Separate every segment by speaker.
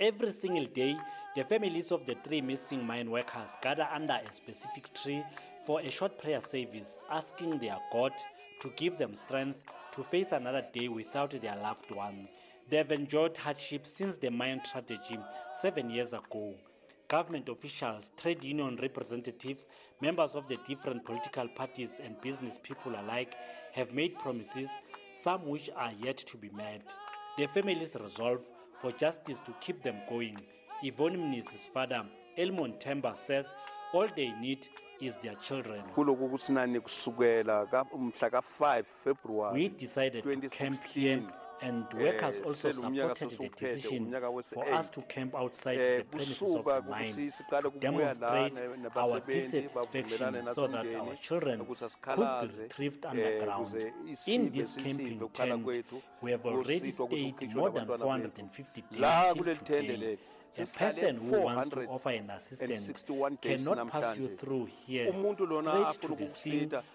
Speaker 1: Every single day, the families of the three missing mine workers gather under a specific tree for a short prayer service, asking their God to give them strength to face another day without their loved ones. They've endured hardship since the mine tragedy seven years ago. Government officials, trade union representatives, members of the different political parties, and business people alike have made promises, some which are yet to be met. The families resolve for justice to keep them going. Yvonne Mnisi's father, Elmon Temba, says all they need is their children. We decided to camp here and
Speaker 2: eh,
Speaker 1: workers
Speaker 2: also
Speaker 1: supported the decision for us to camp outside
Speaker 2: eh,
Speaker 1: the premises of the mine to demonstrate our dissatisfaction so that our children could be retrieved
Speaker 2: eh,
Speaker 1: underground. In this camping tent, we have already stayed more than 450 days till today. a person who wants to offer an assistance cannot pass you through here straight to the scene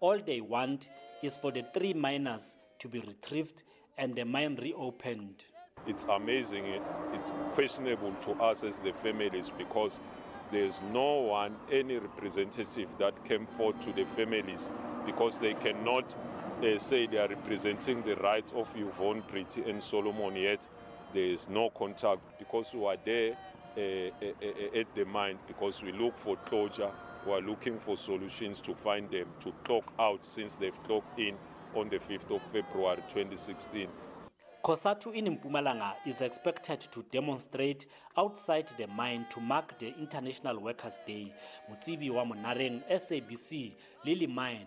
Speaker 1: all they want is for the three miners to be retrieved and the mine reopened.
Speaker 3: It's amazing, eh? it's questionable to us as the families because there's no one, any representative that came forward to the families because they cannot they eh, say they are representing the rights of Yvonne Pretty and Solomon yet there is no contact because we are there uh, at the mine because we look for closure. We are looking for solutions to find them to clock out since they've clocked in on the 5th of February 2016.
Speaker 1: COSATU in Mpumalanga is expected to demonstrate outside the mine to mark the International Workers' Day. Mutsibi wa Monareng, SABC, Lily Mine,